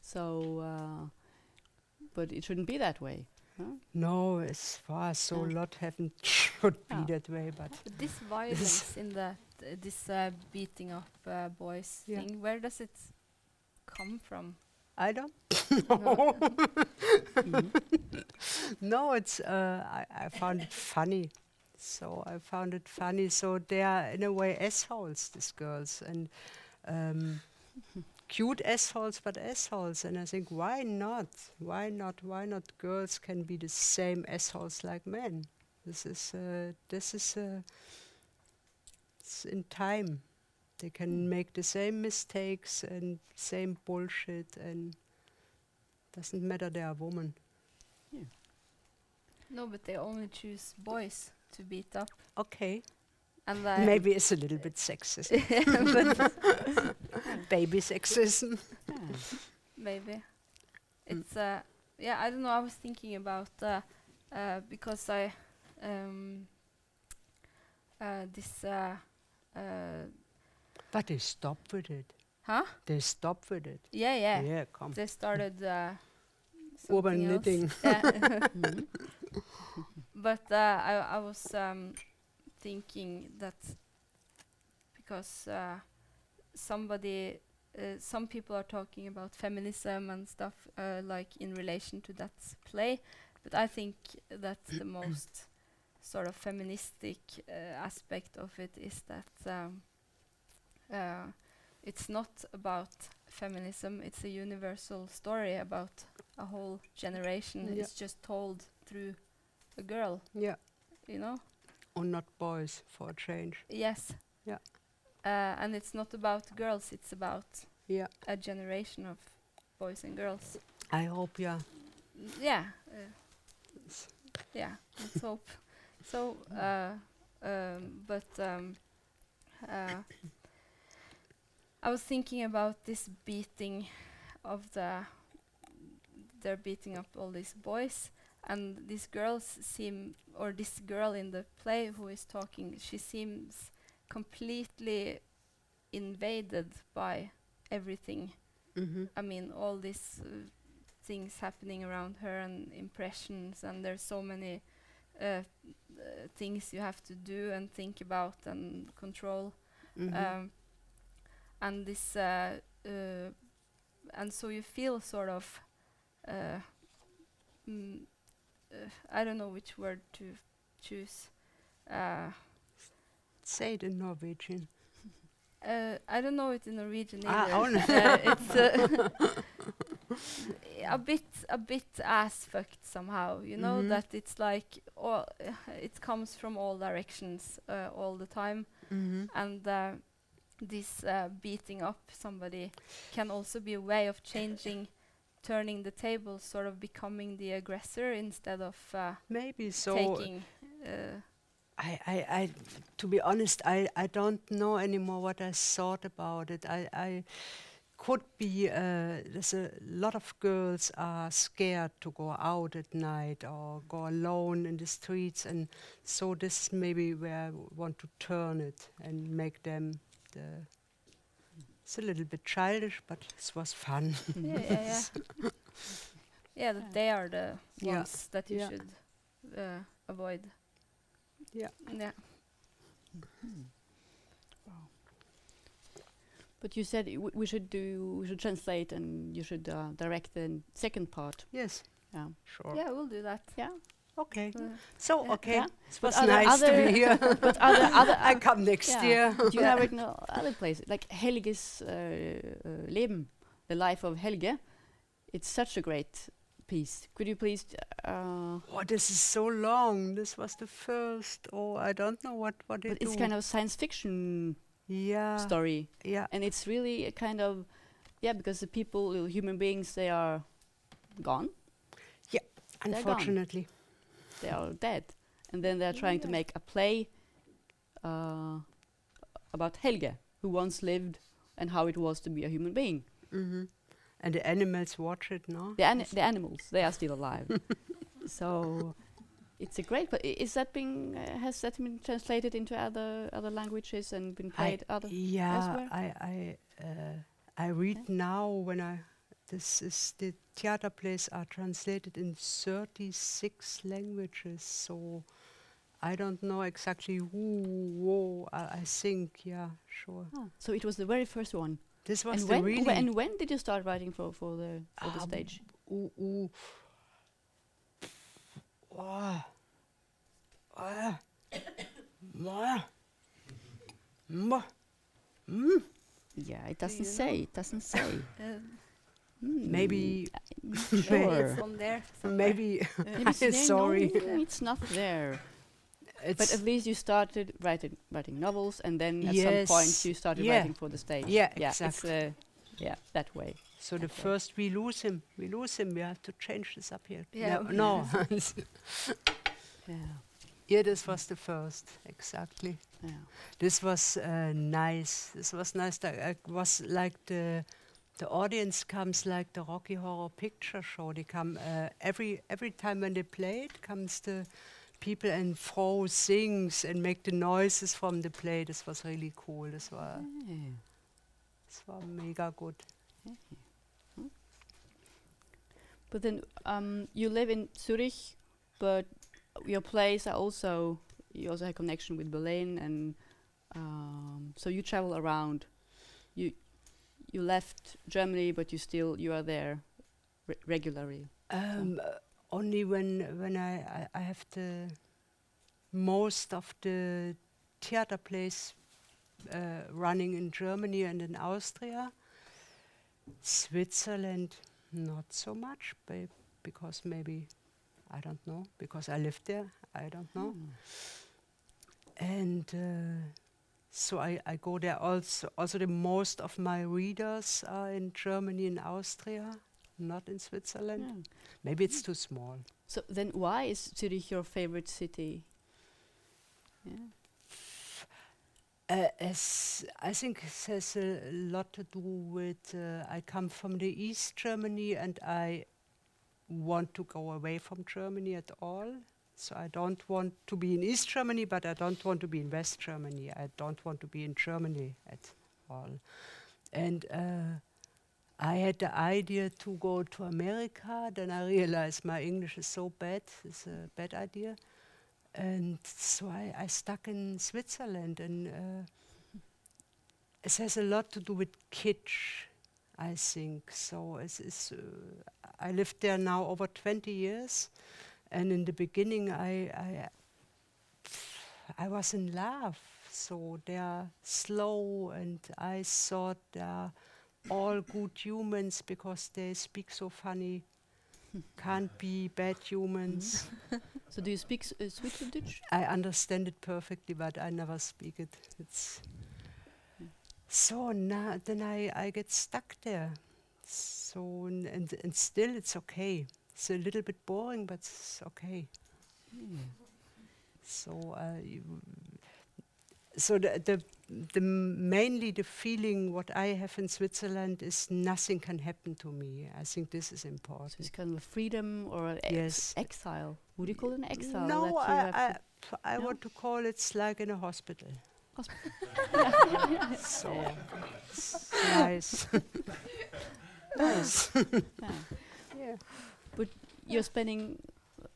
So, uh, but it shouldn't be that way. Huh? No, as far as so Yeah. lot haven't should be Ah. that way, but But this violence in that, uh, this uh, beating up uh, boys Yeah. thing, where does it come from? I don't No. know. No, it's uh, I, I found it funny. So I found it funny. So they are in a way assholes, these girls, and um, cute assholes, but assholes. And I think why not? Why not? Why not? Girls can be the same assholes like men. This is uh, this is uh, it's in time. They can make the same mistakes and same bullshit and doesn't matter they are women. No, but they only choose boys to beat up. Okay. And uh, Maybe it's a little bit sexist. Baby sexism. Yeah. maybe Mm. it's uh yeah i don't know i was thinking about uh, uh because i um uh this uh uh But they stopped with it. huh They stopped with it. yeah yeah, Yeah, come. they started uh Urban knitting. Yeah. Mhm. but uh, I, I was um, thinking that because uh, somebody, uh, some people are talking about feminism and stuff uh, like in relation to that play, but I think that the most sort of feministic uh, aspect of it is that um, uh, it's not about feminism; it's a universal story about a whole generation. Yeah. It's just told through a girl, Yeah. you know? Or not boys for a change. Yes. Yeah. Uh, and it's not about girls, it's about Yeah. a generation of boys and girls. I hope, yeah. Yeah. Uh, yeah, let's hope. So, uh, um, but um, uh, I was thinking about this beating of the. They're beating up all these boys, and these girls seem, or this girl in the play who is talking, she seems completely invaded by everything. Mm-hmm. I mean, all these uh, things happening around her and impressions, and there's so many uh, uh, things you have to do and think about and control. Mm-hmm. Um, and this, uh, uh, and so you feel sort of, uh, mm, I don't know which word to choose. Uh, Say it in Norwegian. Uh, I don't know it in Norwegian Ah, either. oh, uh, it's uh, a bit a bit ass fucked somehow. You know Mhm. that it's like all, it comes from all directions uh, all the time, Mm-hmm. and uh, this uh, beating up somebody can also be a way of changing, turning the table, sort of becoming the aggressor instead of uh, Maybe so. taking. Uh, I, I, I, to be honest, I, I don't know anymore what I thought about it. I, I could be. Uh, there's a lot of girls are scared to go out at night or go alone in the streets, and so this is maybe where I want to turn it and make them the. It's a little bit childish, but it was fun. yeah, yeah, yeah. yeah, that they are the Yeah. ones that you Yeah. should uh, avoid. Yeah. Yeah. But you said w- we should do we should translate and you should uh, direct the second part. Yes, Yeah. sure. Yeah, we'll do that. Yeah. Okay. Uh, So, Yeah. okay. Yeah. It was nice to be here. But other other I come next yeah. year. Do you have it in other places like Helge's uh, uh, Leben, the life of Helge? It's such a great piece. Could you please? Uh, Oh, this is so long. This was the first. Oh, I don't know what what but it it's kind of science fiction yeah story, yeah and it's really a kind of yeah because the people, the human beings, they are gone. gone. unfortunately They are dead, and then they're trying to make a play uh, about Helge, who once lived, and how it was to be a human being. hmm and the animals watch it now? The, ani- the animals, they are still alive. so it's a great. But is that being uh, has that been translated into other other languages and been I- played other? yeah elsewhere? I I uh, I read now when I this is the theater plays are translated in 36 languages so I don't know exactly who whoa I, I think yeah sure Ah, so it was the very first one. this was and the when really wh- and when did you start writing for for the for the Um, stage? ooh, ooh. Oh. Ah. Mwah. Mwah. Mm. Yeah, it doesn't you say. know? It doesn't say. uh, Hmm, Maybe, not maybe it's on there. somewhere. maybe Maybe it's sorry. No, it's not there. But at least you started writing writing novels, and then at Yes. some point you started Yeah. writing for the stage. Yeah, yeah, it's uh, yeah that way. so the okay. first we lose him. We lose him. We have to change this up here. Yeah, No, no. Yeah, yeah, this was the first exactly. yeah. This was uh, nice. This was nice. That it was like the the audience comes like the Rocky Horror Picture Show. They come uh, every every time when they play it comes the people and throw things and make the noises from the play. This was really cool. This was this was mega good. But then um, you live in Zurich, but your plays are also you also have connection with Berlin, and um, so you travel around. You you left Germany, but you still you are there re- regularly. Um, uh, only when when I, I I have the most of the theater plays uh, running in Germany and in Austria. Switzerland, not so much, be- because maybe I don't know because I lived there. I don't know, Hmm. and uh, so I, I go there also. Also, the most of my readers are in Germany and Austria, not in Switzerland. Yeah. Maybe it's too small. So then, why is Zurich your favorite city? Yeah. Uh, as I think it has a lot to do with uh, I come from the East Germany and I want to go away from Germany at all. So I don't want to be in East Germany, but I don't want to be in West Germany. I don't want to be in Germany at all. And uh, I had the idea to go to America. Then I realized my English is so bad. It's a bad idea. And so I, I stuck in Switzerland, and uh, it has a lot to do with kitsch, I think. So it's, it's, uh, I lived there now over 20 years, and in the beginning I, I, I was in love. So they're slow, and I thought they're all good humans because they speak so funny. Can't be bad humans. So do you speak uh, Schweizerdeutsch? I understand it perfectly, but I never speak it. It's so now then I, I get stuck there. So n- and and still it's okay. It's a little bit boring, but it's okay. So uh, you- so the, the the mainly the feeling what I have in Switzerland is nothing can happen to me. I think this is So important. it's kind of freedom or ex- Yes. exile. Would you call it an exile? no, I, I, I No? want to call it like in a hospital. Hosp- So nice. nice. yeah. yeah. But yeah. you're spending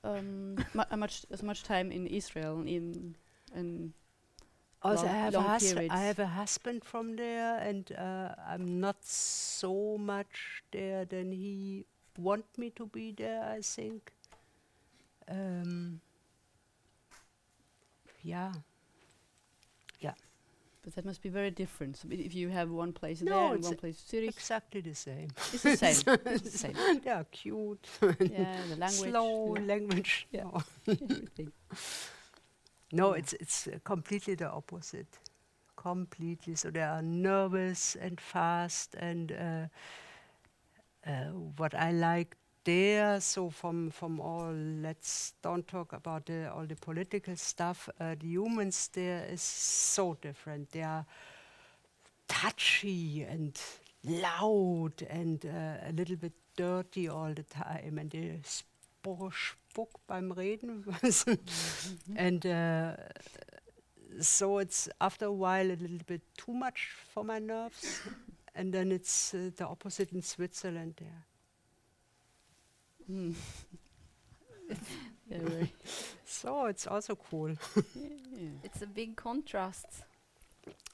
um, mu- much as much time in Israel in in. Oh, also, I have, a long periods. I have a husband from there, and uh, I'm not so much there than he want me to be there. I think. Um, yeah. But that must be very different. So if you have one place No, there and one place Zurich, Exactly the same. it's the same. it's the same. they are cute. Yeah, the language. Slow yeah, language. Yeah. No, everything. no Yeah. it's it's uh, completely the opposite. Completely. So they are nervous and fast, and uh, uh, what I like there. So from from all, let's don't talk about the, all the political stuff. Uh, the humans there is so different. They are touchy and loud and uh, a little bit dirty all the time, and they sp- spuck beim Reden. and uh, so it's after a while a little bit too much for my nerves. and then it's uh, the opposite in Switzerland there. Mm. So it's also cool. yeah. It's a big contrast,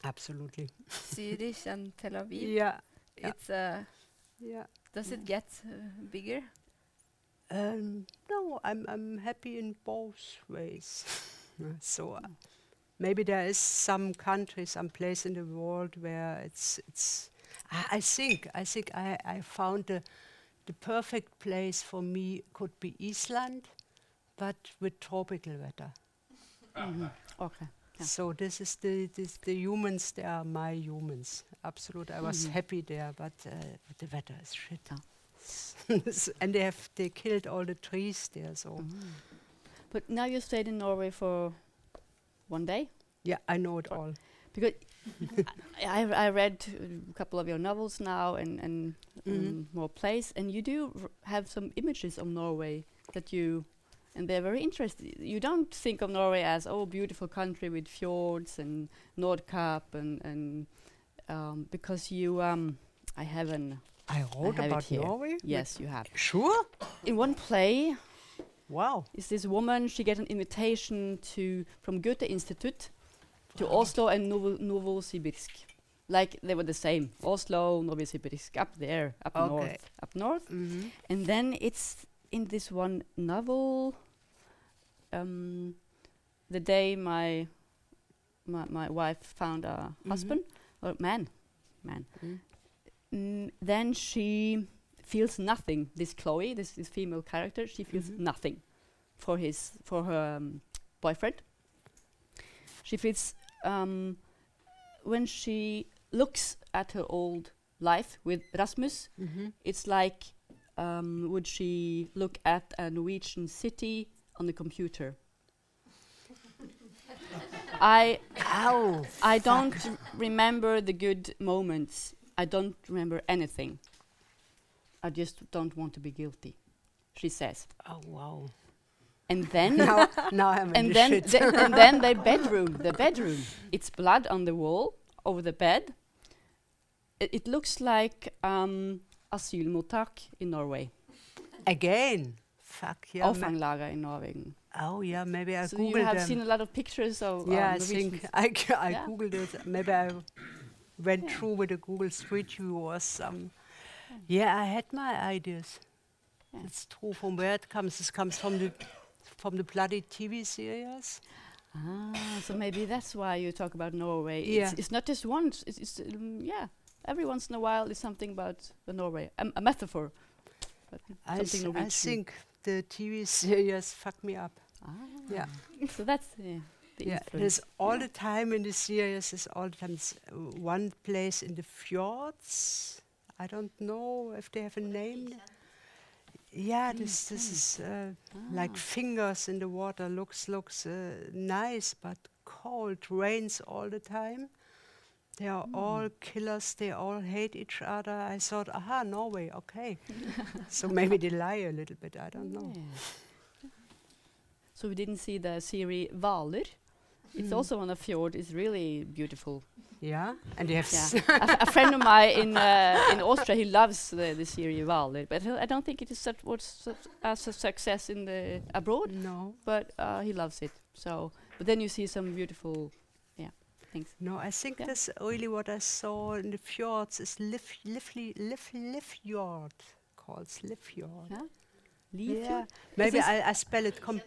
Absolutely. Zurich and Tel Aviv. Yeah. yeah. It's uh, Yeah. does it get uh, bigger? Um, no, I'm I'm happy in both ways. so uh, maybe there is some country, some place in the world where it's it's. I, I think I think I I found the the perfect place for me could be Iceland, but with tropical weather. Mhm. Okay. Yeah. So this is the this, the humans. They are my humans. Absolute. I was Mhm. happy there, but, uh, but the weather is shit. Yeah. And they have they killed all the trees there. So Mhm. But now you stayed in Norway for one day yeah, I know it all. because I, I I read a couple of your novels now and and Mhm. um, more plays, and you do r- have some images of Norway that you, and they're very interesting. You don't think of Norway as oh beautiful country with fjords and Nordkapp and and um, because you um I have an I wrote have about. Norway. yes you have Sure. in one play Wow. is this woman she get an invitation to from Goethe Institute to Oslo and Novo, Novosibirsk. Like they were the same. Oslo, Novosibirsk, up there, up Okay. north, up north. Mm-hmm. And then it's in this one novel. Um, the day my my my wife found a Mhm. husband or man, man. Mm. Mm, then she feels nothing. This Chloe, this this female character, she feels Mhm. nothing for his for her um, boyfriend. She feels um, when she looks at her old life with Rasmus. Mm-hmm. It's like um, would she look at a Norwegian city on the computer? I Ow. I don't remember the good moments. I don't remember anything. I just don't want to be guilty, she says. Oh wow. And then now, now I'm and the then the, and then the bedroom, the bedroom. It's blood on the wall over the bed. It, it looks like um, asylmottak in Norway. Again. Fuck yeah. Auffanglager in Norway. oh yeah. Maybe I So you googled have them. seen a lot of pictures of yeah, I think I, g- I Yeah. googled it. Maybe I went Yeah. through with a Google Street View or some. Yeah, I had my ideas. Yeah. It's true. From where it comes? This comes from the from the bloody TV series. Ah, so maybe that's why you talk about Norway. Yeah. It's, it's not just once. It's, it's um, yeah. Every once in a while, is something about the Norway. Um, a metaphor. But I, I think the TV series fucked me up. Ah. Yeah. So that's yeah, the Yeah, there's all Yeah. the time in the series. There's all the time one place in the fjords. I don't know if they have a name. Yeah, this this is uh, like Ah. fingers in the water. Looks looks uh, nice, but cold. Rains all the time. They are all killers. They all hate each other. I thought, aha, Norway, okay. so maybe they lie a little bit. I don't know. Yeah. So we didn't see the Siri Valer. It's Mm. also on a fjord. It's really beautiful. Yeah, and they have Yeah. a, friend of mine in uh, in Austria, he loves the, the series Valer, but I don't think it is such was such as a success in the abroad. no. But uh, he loves it. So, but then you see some beautiful, yeah, things. No, I think Yeah. that's really what I saw in the fjords is Liv, Lively, Liv, Livfjord, called Livfjord. Yeah? Leaf Yeah, maybe I, I spell it. Com-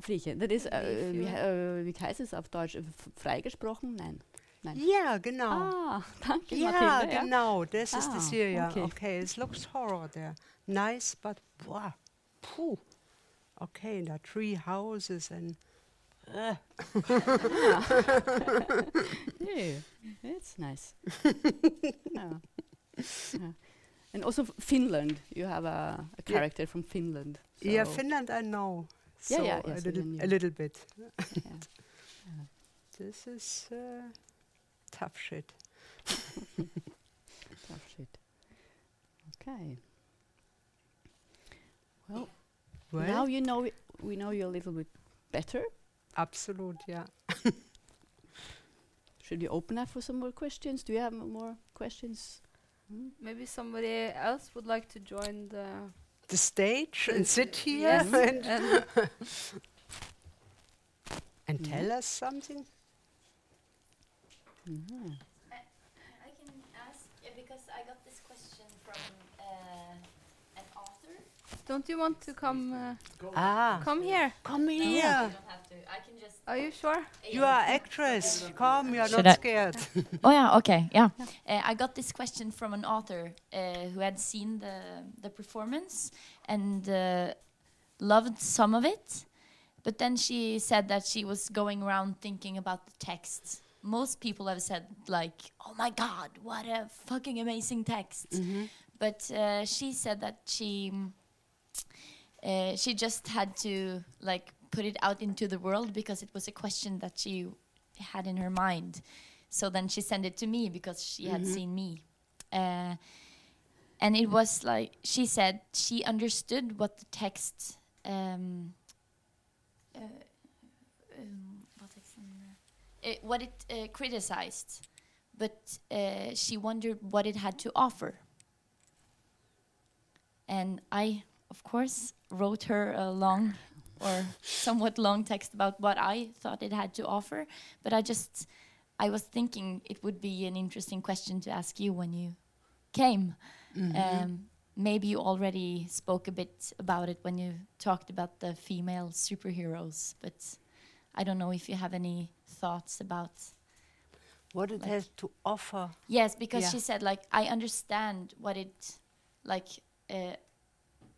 Frieche, das ist, äh, wie, äh, wie heißt es auf Deutsch? Freigesprochen? Nein. Nein. Yeah, genau. Ah, danke, yeah, Mathilde. Ja. genau. This is Ah, this here. Yeah. okay. Okay. It looks horror there. Nice, but wow, phew. Okay, and there are three houses and. Yeah, it's nice. yeah. Yeah. And also Finland. You have a, a Yeah. character from Finland. yeah, Finland I know. Yeah, so yeah, a yes, little, a little bit. yeah. This is uh, tough shit. Tough shit. Okay. Well, Well, now you know we know you a little bit better. absolute, yeah. Should we open up for some more questions? Do you have more questions? Hmm? Maybe somebody else would like to join the. The stage and sit here Yes, and, and and tell us something. Mhm. I can ask uh, because I got this question from uh, an author. don't you want to come? Uh, Ah, come here. come You here. don't have to. I can just. Are you sure? You are actress. Come, you are Should not I- scared. Oh yeah, okay, yeah. Uh, I got this question from an author uh, who had seen the the performance and uh, loved some of it, but then she said that she was going around thinking about the text. Most people have said like, "Oh my God, what a fucking amazing text," but uh, she said that she uh, she just had to like put it out into the world because it was a question that she had in her mind. So then she sent it to me because she had seen me. Uh, and it was like she said she understood what the text um, uh, um, what it's in, uh, it, what it uh, criticized, but uh, she wondered what it had to offer. And I, of course, wrote her a long or somewhat long text about what I thought it had to offer. But I just, I was thinking it would be an interesting question to ask you when you came. Um, maybe you already spoke a bit about it when you talked about the female superheroes, but I don't know if you have any thoughts about. What it Like- has to offer. Yes, because Yeah. she said like I understand what it like uh,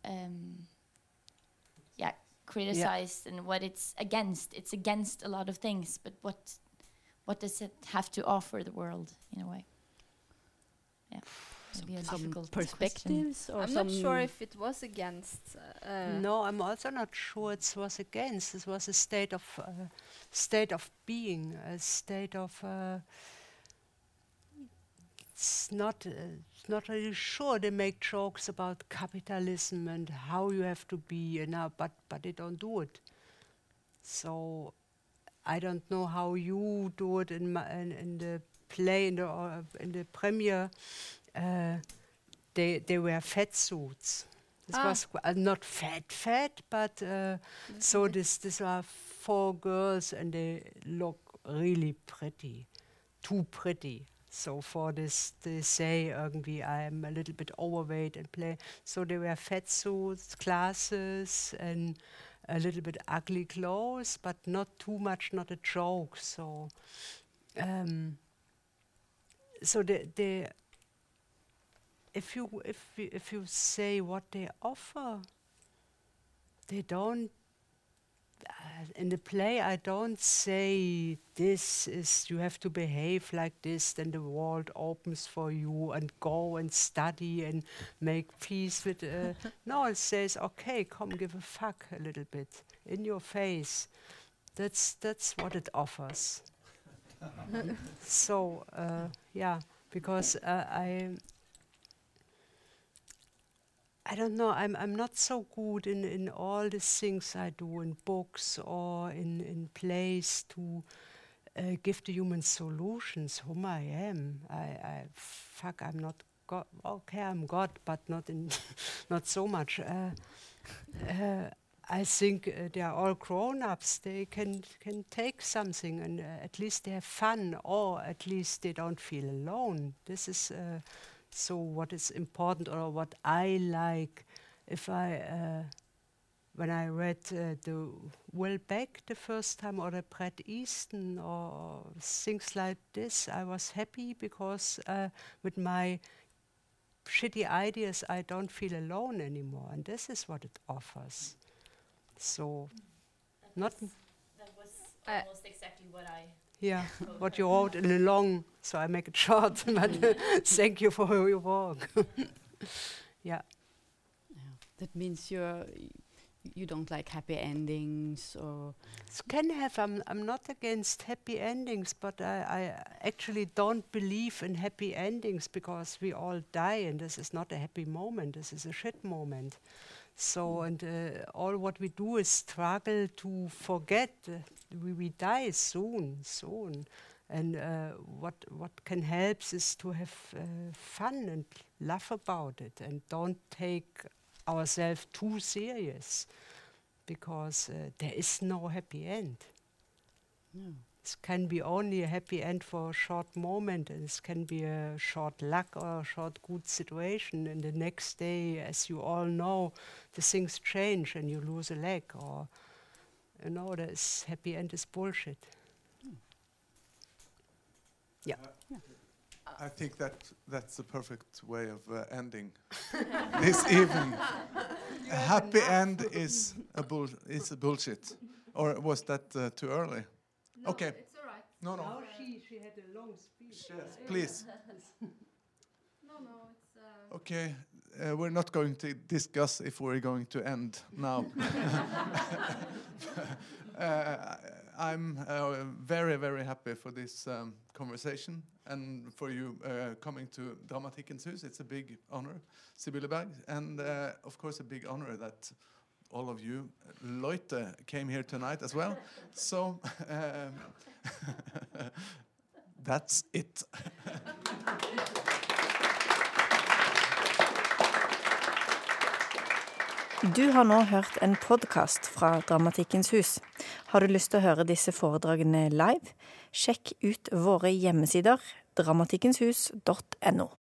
um yeah criticized and what it's against. It's against a lot of things, but what what does it have to offer the world in a way? Yeah, maybe a Some difficult question. perspectives or I'm some not sure if it was against. Uh, no, I'm also not sure it was against. It was a state of uh, state of being, a state of. Uh, it's not. Uh, not really sure. They make jokes about capitalism and how you have to be, and uh, but but they don't do it. So, I don't know how you do it in ma- in, in the play in the or in the premiere. Uh, they they wear fat suits. This Ah. was uh, not fat, fat, but uh, so this these are four girls and they look really pretty, too pretty. So for this, they say irgendwie I'm a little bit overweight and play. So they wear fat suits, glasses, and a little bit ugly clothes, but not too much, not a joke. So, um, so they they if you if you, if you say what they offer, they don't. Uh, in the play, I don't say this is you have to behave like this, then the world opens for you and go and study and make peace with. Uh, no, it says okay, come give a fuck a little bit in your face. That's that's what it offers. so uh, yeah, because uh, I I don't know. I'm I'm not so good in, in all the things I do in books or in in plays to uh, give the human solutions. Whom I am. I, I fuck. I'm not God. Okay, I'm God, but not in not so much. Uh, uh, I think uh, they are all grown-ups. They can can take something, and uh, at least they have fun, or at least they don't feel alone. This is uh, so what is important, or what I like. If I uh, when I read uh, the Will Beck the first time, or the Bret Easton, or things like this, I was happy because uh, with my shitty ideas, I don't feel alone anymore, and this is what it offers. So, not That was I- almost exactly what I. yeah, what you wrote in a long, so I make it short. but uh, thank you for your work. yeah. Yeah. That means you're you don't like happy endings or It can have. I'm, I'm not against happy endings, but I, I actually don't believe in happy endings because we all die, and this is not a happy moment. This is a shit moment. So, and uh, all what we do is struggle to forget. Uh, we, we die soon, soon. And uh, what what can help is to have uh, fun and laugh about it, and don't take ourselves too serious because uh, there is no happy end. It can be only a happy end for a short moment, and it can be a short luck or a short good situation. And the next day, as you all know, the things change and you lose a leg, or you know, this happy end is bullshit. Yeah. I think that that's the perfect way of uh, ending this evening. A happy end is a bull is a bullshit, or was that uh, too early? Okay. It's all right. No, no. she, she had a long speech. Yes, please. No, no, it's. Uh, Okay, uh, we're not going to discuss if we're going to end now. uh, I'm uh, very, very happy for this um, conversation and for you uh, coming to Dramatikkens Hus. It's a big honor, Sibylle Berg, and uh, of course a big honor that all of you, Leute, came here tonight as well. So um, that's it. Du har nå hørt en podkast fra Dramatikkens hus. Har du lyst til å høre disse foredragene live? Sjekk ut våre hjemmesider dramatikkenshus.no.